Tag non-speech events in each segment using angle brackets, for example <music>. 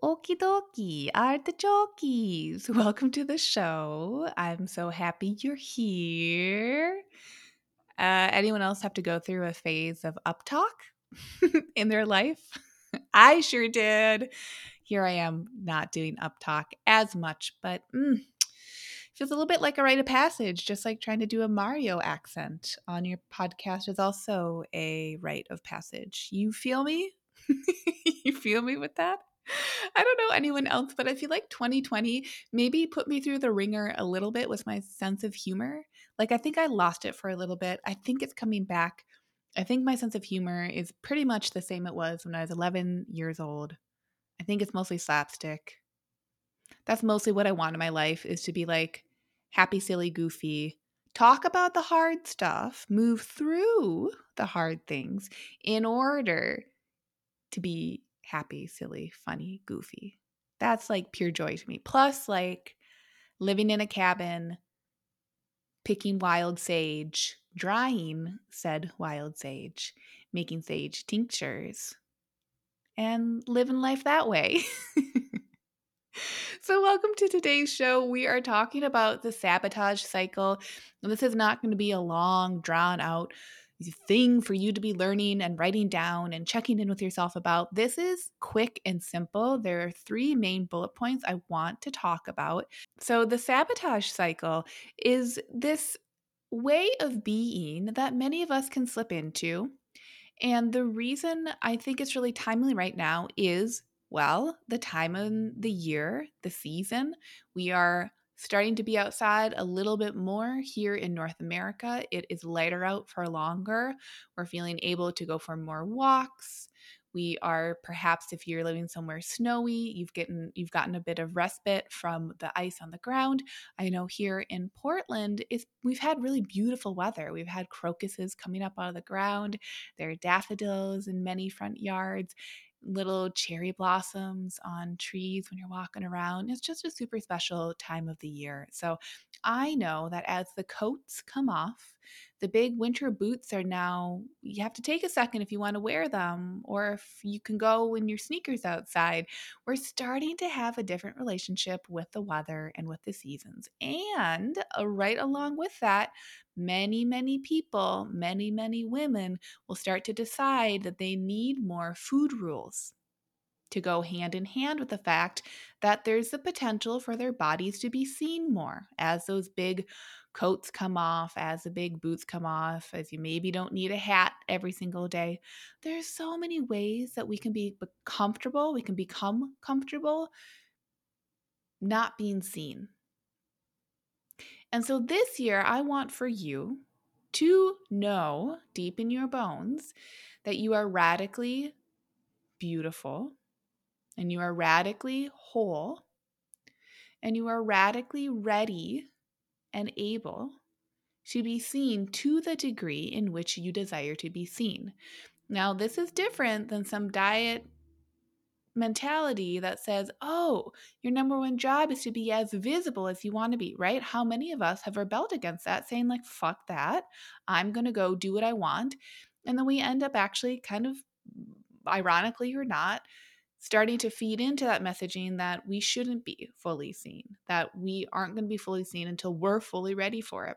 Okie dokie, artichokes. <laughs> Welcome to the show. I'm so happy you're here. Uh, anyone else have to go through a phase of up talk <laughs> in their life? <laughs> I sure did here I am not doing up talk as much, but mm, feels a little bit like a rite of passage, just like trying to do a Mario accent on your podcast is also a rite of passage. You feel me? you feel me with that? I don't know anyone else, but I feel like 2020 maybe put me through the ringer a little bit with my sense of humor. Like, I think I lost it for a little bit. I think it's coming back. I think my sense of humor is pretty much the same it was when I was 11 years old. I think it's mostly slapstick. That's mostly what I want in my life is to be like happy, silly, goofy. Talk about the hard stuff, move through the hard things in order to be happy, silly, funny, goofy. That's like pure joy to me. Plus, like living in a cabin, picking wild sage, drying said wild sage, making sage tinctures, and living life that way. <laughs> so, welcome to today's show. We are talking about the sabotage cycle. And this is not going to be a long, drawn out thing for you to be learning and writing down and checking in with yourself about. This is quick and simple. There are three main bullet points I want to talk about. So, the sabotage cycle is this way of being that many of us can slip into and the reason I think it's really timely right now is well, the time of the year, the season. We are starting to be outside a little bit more here in North America. It is lighter out for longer. We're feeling able to go for more walks. We are perhaps if you're living somewhere snowy, you've gotten you've gotten a bit of respite from the ice on the ground. I know here in Portland is we've had really beautiful weather. We've had crocuses coming up out of the ground. There are daffodils in many front yards little cherry blossoms on trees when you're walking around. It's just a super special time of the year. So I know that as the coats come off, the big winter boots are now, you have to take a second if you want to wear them, or if you can go in your sneakers outside. We're starting to have a different relationship with the weather and with the seasons. And uh, right along with that, many, many people, many, many women will start to decide that they need more food rules to go hand in hand with the fact that there's the potential for their bodies to be seen more as those big coats come off, as the big boots come off, as you maybe don't need a hat every single day. There's so many ways that we can be comfortable, we can become comfortable not being seen. And so this year, I want for you to know deep in your bones that you are radically beautiful and you are radically whole and you are radically ready and able to be seen to the degree in which you desire to be seen. Now, this is different than some diet mentality that says, oh, your number one job is to be as visible as you want to be, right? How many of us have rebelled against that, saying, like, fuck that, I'm going to go do what I want. And then we end up actually kind of, ironically or not, starting to feed into that messaging that we shouldn't be fully seen, that we aren't going to be fully seen until we're fully ready for it.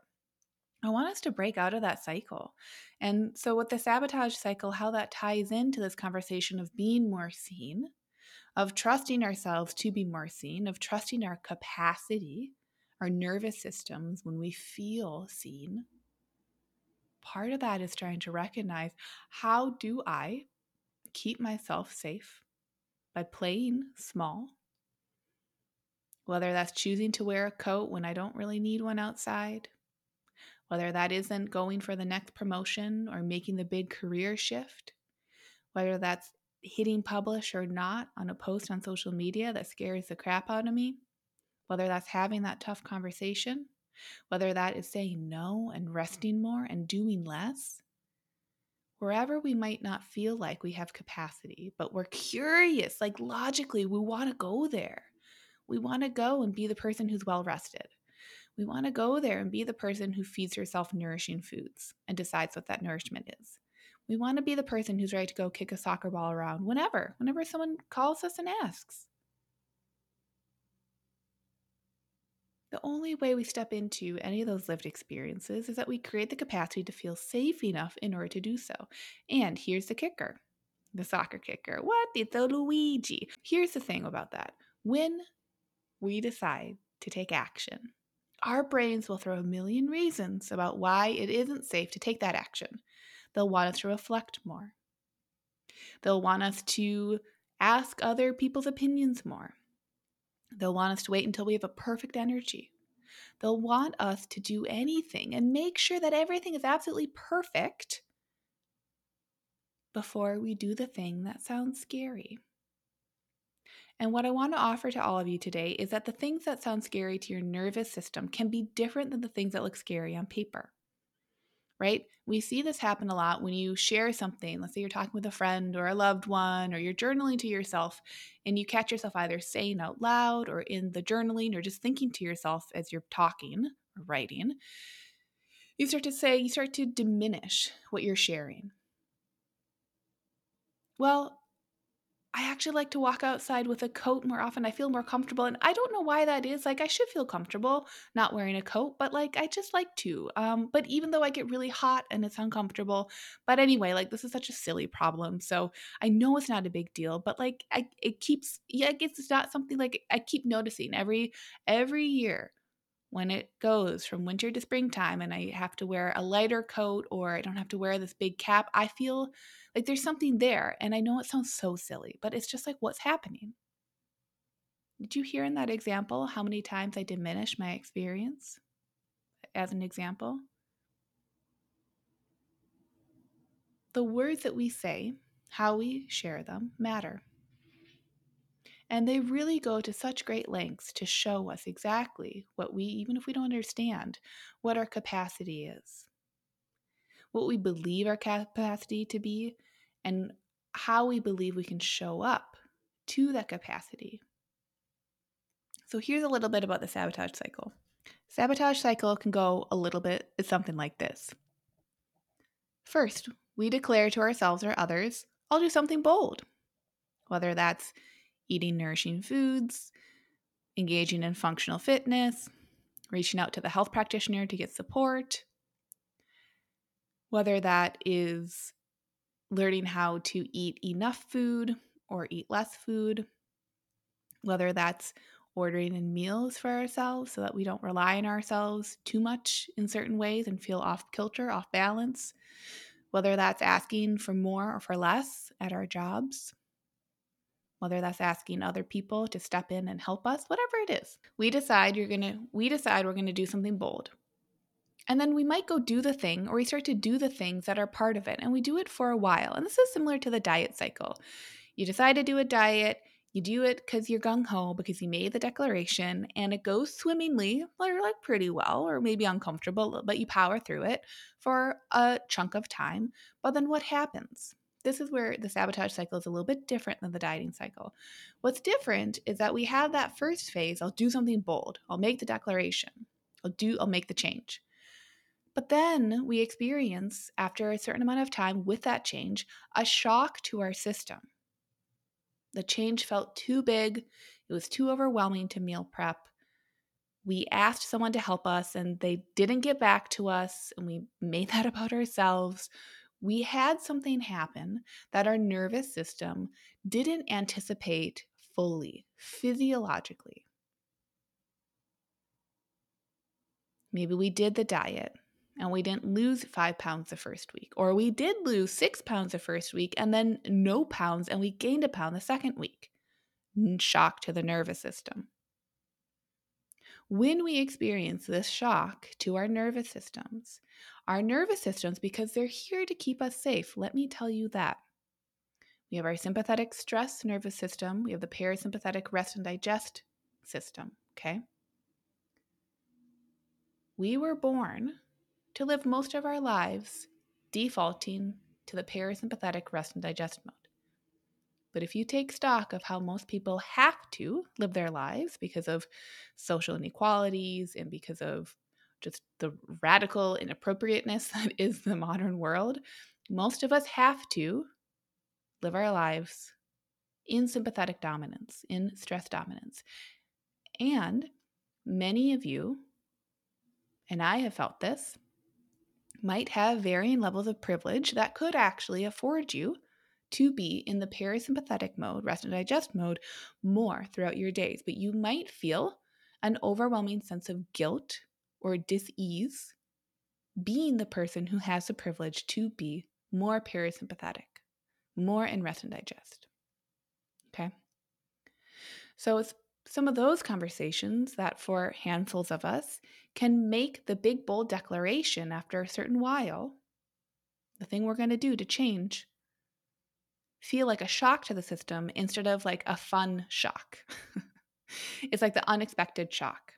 I want us to break out of that cycle. And so, with the sabotage cycle, how that ties into this conversation of being more seen, of trusting ourselves to be more seen, of trusting our capacity, our nervous systems when we feel seen. Part of that is trying to recognize how do I keep myself safe? By playing small. Whether that's choosing to wear a coat when I don't really need one outside, whether that isn't going for the next promotion or making the big career shift, whether that's hitting publish or not on a post on social media that scares the crap out of me, whether that's having that tough conversation, whether that is saying no and resting more and doing less, wherever we might not feel like we have capacity, but we're curious, like logically, we want to go there. We want to go and be the person who's well rested. We want to go there and be the person who feeds herself nourishing foods and decides what that nourishment is. We want to be the person who's ready to go kick a soccer ball around whenever, whenever someone calls us and asks. The only way we step into any of those lived experiences is that we create the capacity to feel safe enough in order to do so. And here's the kicker the soccer kicker. What? It's a Luigi. Here's the thing about that when we decide to take action, our brains will throw a million reasons about why it isn't safe to take that action. They'll want us to reflect more. They'll want us to ask other people's opinions more. They'll want us to wait until we have a perfect energy. They'll want us to do anything and make sure that everything is absolutely perfect before we do the thing that sounds scary. And what I want to offer to all of you today is that the things that sound scary to your nervous system can be different than the things that look scary on paper right? We see this happen a lot when you share something. Let's say you're talking with a friend or a loved one, or you're journaling to yourself, and you catch yourself either saying out loud or in the journaling or just thinking to yourself as you're talking or writing. You start to say, you start to diminish what you're sharing. Well, I actually like to walk outside with a coat more often. I feel more comfortable. And I don't know why that is. Like, I should feel comfortable not wearing a coat, but like, I just like to. Um, but even though I get really hot and it's uncomfortable, but anyway, like, this is such a silly problem. So I know it's not a big deal, but like, I, it keeps, yeah, it's not something like I keep noticing every, every year when it goes from winter to springtime and I have to wear a lighter coat or I don't have to wear this big cap, I feel like there's something there. And I know it sounds so silly, but it's just like what's happening. Did you hear in that example how many times I diminish my experience as an example? The words that we say, how we share them, matter. And they really go to such great lengths to show us exactly what we, even if we don't understand, what our capacity is, what we believe our capacity to be, and how we believe we can show up to that capacity. So here's a little bit about the sabotage cycle. Sabotage cycle can go a little bit it's something like this. First, we declare to ourselves or others, I'll do something bold. Whether that's eating nourishing foods, engaging in functional fitness, reaching out to the health practitioner to get support, whether that is learning how to eat enough food or eat less food, whether that's ordering in meals for ourselves so that we don't rely on ourselves too much in certain ways and feel off kilter, off balance, whether that's asking for more or for less at our jobs, whether that's asking other people to step in and help us, whatever it is. We decide you're going to we decide we're going to do something bold. And then we might go do the thing or we start to do the things that are part of it and we do it for a while. And this is similar to the diet cycle. You decide to do a diet, you do it because you're gung ho, because you made the declaration, and it goes swimmingly, or like pretty well, or maybe uncomfortable, but you power through it for a chunk of time. But then what happens? This is where the sabotage cycle is a little bit different than the dieting cycle. What's different is that we have that first phase, I'll do something bold. I'll make the declaration. I'll do I'll make the change. But then we experience after a certain amount of time with that change a shock to our system. The change felt too big, it was too overwhelming to meal prep. We asked someone to help us and they didn't get back to us and we <laughs> made that about ourselves we had something happen that our nervous system didn't anticipate fully, physiologically. Maybe we did the diet and we didn't lose five pounds the first week, or we did lose six pounds the first week and then no pounds and we gained a pound the second week. Shock to the nervous system. When we experience this shock to our nervous systems, our nervous systems, because they're here to keep us safe, let me tell you that. We have our sympathetic stress nervous system. We have the parasympathetic rest and digest system. Okay. We were born to live most of our lives defaulting to the parasympathetic rest and digest mode. But if you take stock of how most people have to live their lives because of social inequalities and because of just the radical inappropriateness <laughs> that is the modern world, most of us have to live our lives in sympathetic dominance, in stress dominance. And many of you, and I have felt this, might have varying levels of privilege that could actually afford you to be in the parasympathetic mode, rest and digest mode, more throughout your days. But you might feel an overwhelming sense of guilt or dis-ease being the person who has the privilege to be more parasympathetic, more in rest and digest. Okay. So it's some of those conversations that for handfuls of us can make the big bold declaration after a certain while, the thing we're going to do to change, feel like a shock to the system instead of like a fun shock. <laughs> it's like the unexpected shock.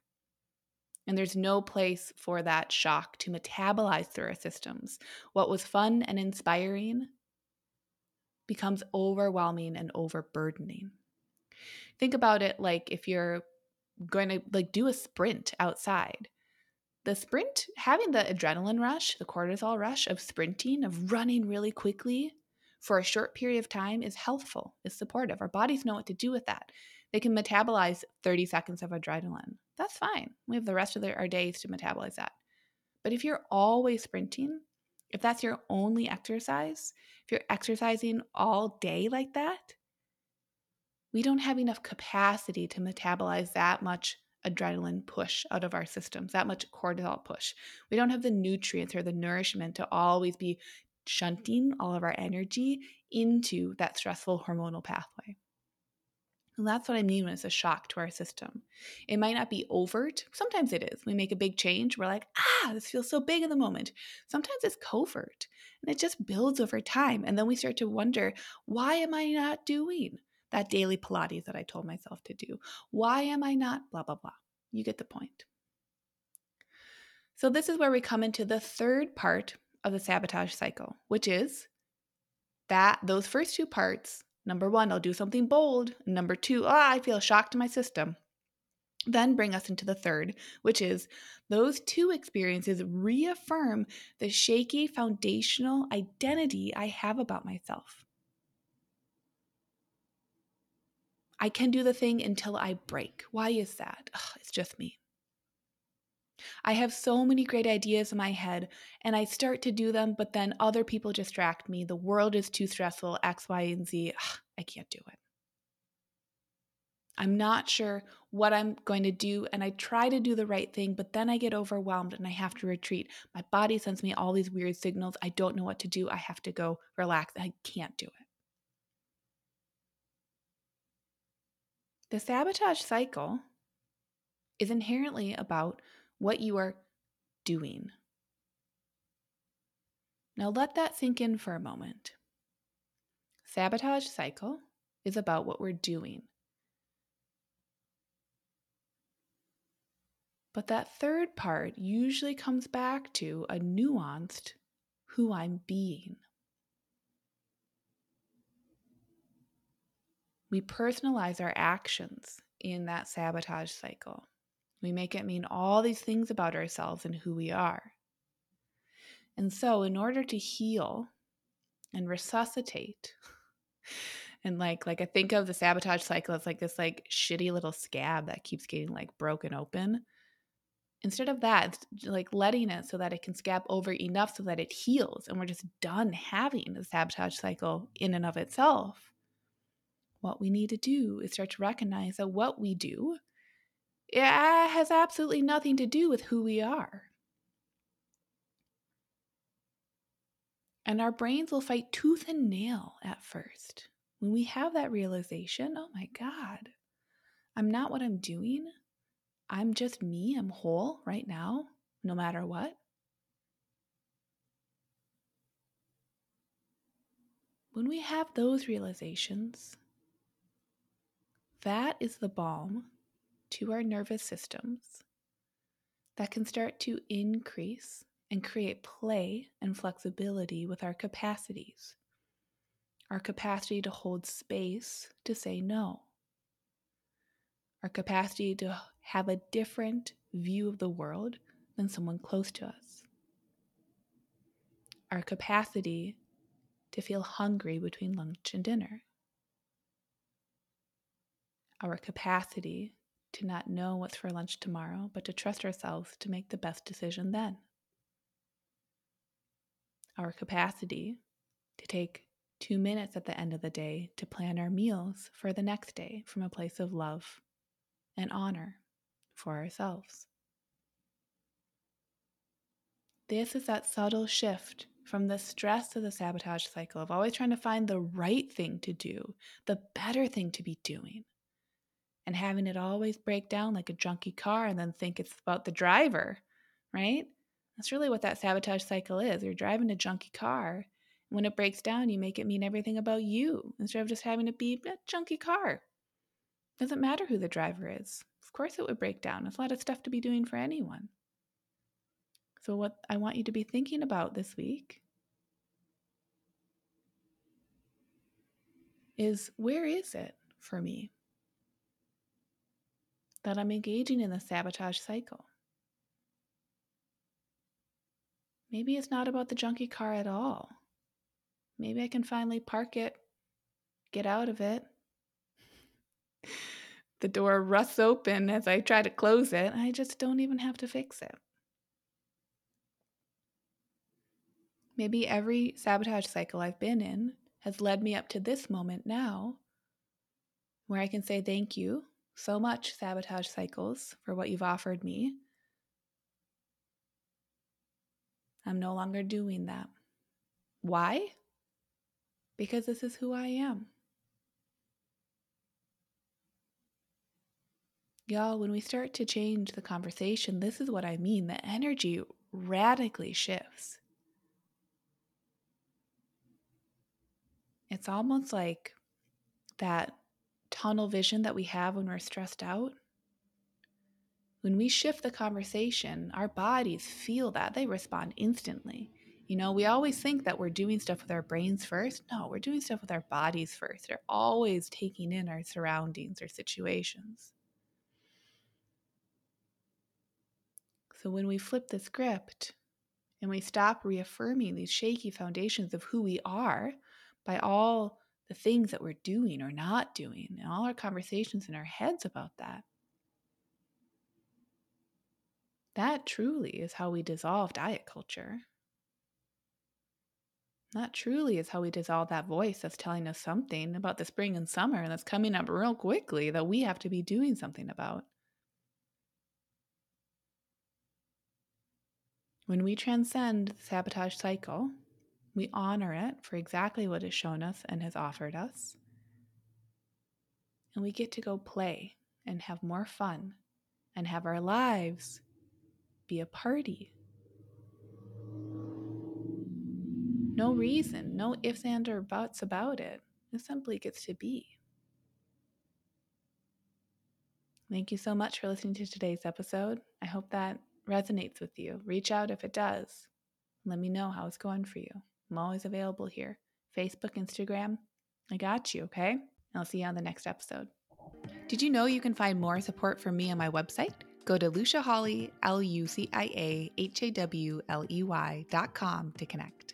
And there's no place for that shock to metabolize through our systems. What was fun and inspiring becomes overwhelming and overburdening. Think about it like if you're going to like do a sprint outside. The sprint, having the adrenaline rush, the cortisol rush of sprinting, of running really quickly for a short period of time is healthful, is supportive. Our bodies know what to do with that. They can metabolize 30 seconds of adrenaline. That's fine. We have the rest of our days to metabolize that. But if you're always sprinting, if that's your only exercise, if you're exercising all day like that, we don't have enough capacity to metabolize that much adrenaline push out of our systems, that much cortisol push. We don't have the nutrients or the nourishment to always be shunting all of our energy into that stressful hormonal pathway. And that's what I mean when it's a shock to our system. It might not be overt. Sometimes it is. We make a big change. We're like, ah, this feels so big in the moment. Sometimes it's covert and it just builds over time. And then we start to wonder, why am I not doing that daily Pilates that I told myself to do? Why am I not blah, blah, blah? You get the point. So, this is where we come into the third part of the sabotage cycle, which is that those first two parts Number one, I'll do something bold. Number two, oh, I feel shocked to my system. Then bring us into the third, which is those two experiences reaffirm the shaky foundational identity I have about myself. I can do the thing until I break. Why is that? Ugh, it's just me. I have so many great ideas in my head and I start to do them, but then other people distract me. The world is too stressful, X, Y, and Z. Ugh, I can't do it. I'm not sure what I'm going to do, and I try to do the right thing, but then I get overwhelmed and I have to retreat. My body sends me all these weird signals. I don't know what to do. I have to go relax. I can't do it. The sabotage cycle is inherently about what you are doing. Now let that sink in for a moment. Sabotage cycle is about what we're doing. But that third part usually comes back to a nuanced who I'm being. We personalize our actions in that sabotage cycle. We make it mean all these things about ourselves and who we are. And so, in order to heal and resuscitate, <laughs> and like like I think of the sabotage cycle as like this like shitty little scab that keeps getting like broken open. Instead of that, like letting it so that it can scab over enough so that it heals and we're just done having the sabotage cycle in and of itself. What we need to do is start to recognize that what we do it has absolutely nothing to do with who we are. And our brains will fight tooth and nail at first. When we have that realization, oh my God, I'm not what I'm doing. I'm just me. I'm whole right now, no matter what. When we have those realizations, that is the balm to our nervous systems that can start to increase and create play and flexibility with our capacities. Our capacity to hold space to say no. Our capacity to have a different view of the world than someone close to us. Our capacity to feel hungry between lunch and dinner. Our capacity to not know what's for lunch tomorrow, but to trust ourselves to make the best decision then. Our capacity to take two minutes at the end of the day to plan our meals for the next day from a place of love and honor for ourselves. This is that subtle shift from the stress of the sabotage cycle of always trying to find the right thing to do, the better thing to be doing, and having it always break down like a junky car and then think it's about the driver, right? That's really what that sabotage cycle is. You're driving a junky car. And when it breaks down, you make it mean everything about you instead of just having it be a junky car. Doesn't matter who the driver is. Of course, it would break down. It's a lot of stuff to be doing for anyone. So, what I want you to be thinking about this week is where is it for me that I'm engaging in the sabotage cycle? Maybe it's not about the junky car at all. Maybe I can finally park it, get out of it. <laughs> the door rusts open as I try to close it. I just don't even have to fix it. Maybe every sabotage cycle I've been in has led me up to this moment now where I can say thank you so much, sabotage cycles, for what you've offered me. I'm no longer doing that. Why? Because this is who I am. Y'all, when we start to change the conversation, this is what I mean. The energy radically shifts. It's almost like that tunnel vision that we have when we're stressed out. When we shift the conversation, our bodies feel that. They respond instantly. You know, we always think that we're doing stuff with our brains first. No, we're doing stuff with our bodies first. They're always taking in our surroundings or situations. So when we flip the script and we stop reaffirming these shaky foundations of who we are, by all the things that we're doing or not doing and all our conversations in our heads about that. That truly is how we dissolve diet culture. That truly is how we dissolve that voice that's telling us something about the spring and summer and that's coming up real quickly that we have to be doing something about. When we transcend the sabotage cycle, we honor it for exactly what it's shown us and has offered us. And we get to go play and have more fun and have our lives be a party. No reason, no ifs and or buts about it. It simply gets to be. Thank you so much for listening to today's episode. I hope that resonates with you. Reach out if it does. Let me know how it's going for you. I'm always available here. Facebook, Instagram. I got you, okay? I'll see you on the next episode. Did you know you can find more support from me on my website? Go to Lucia Hawley, L U C I A H A W L E Y dot com to connect.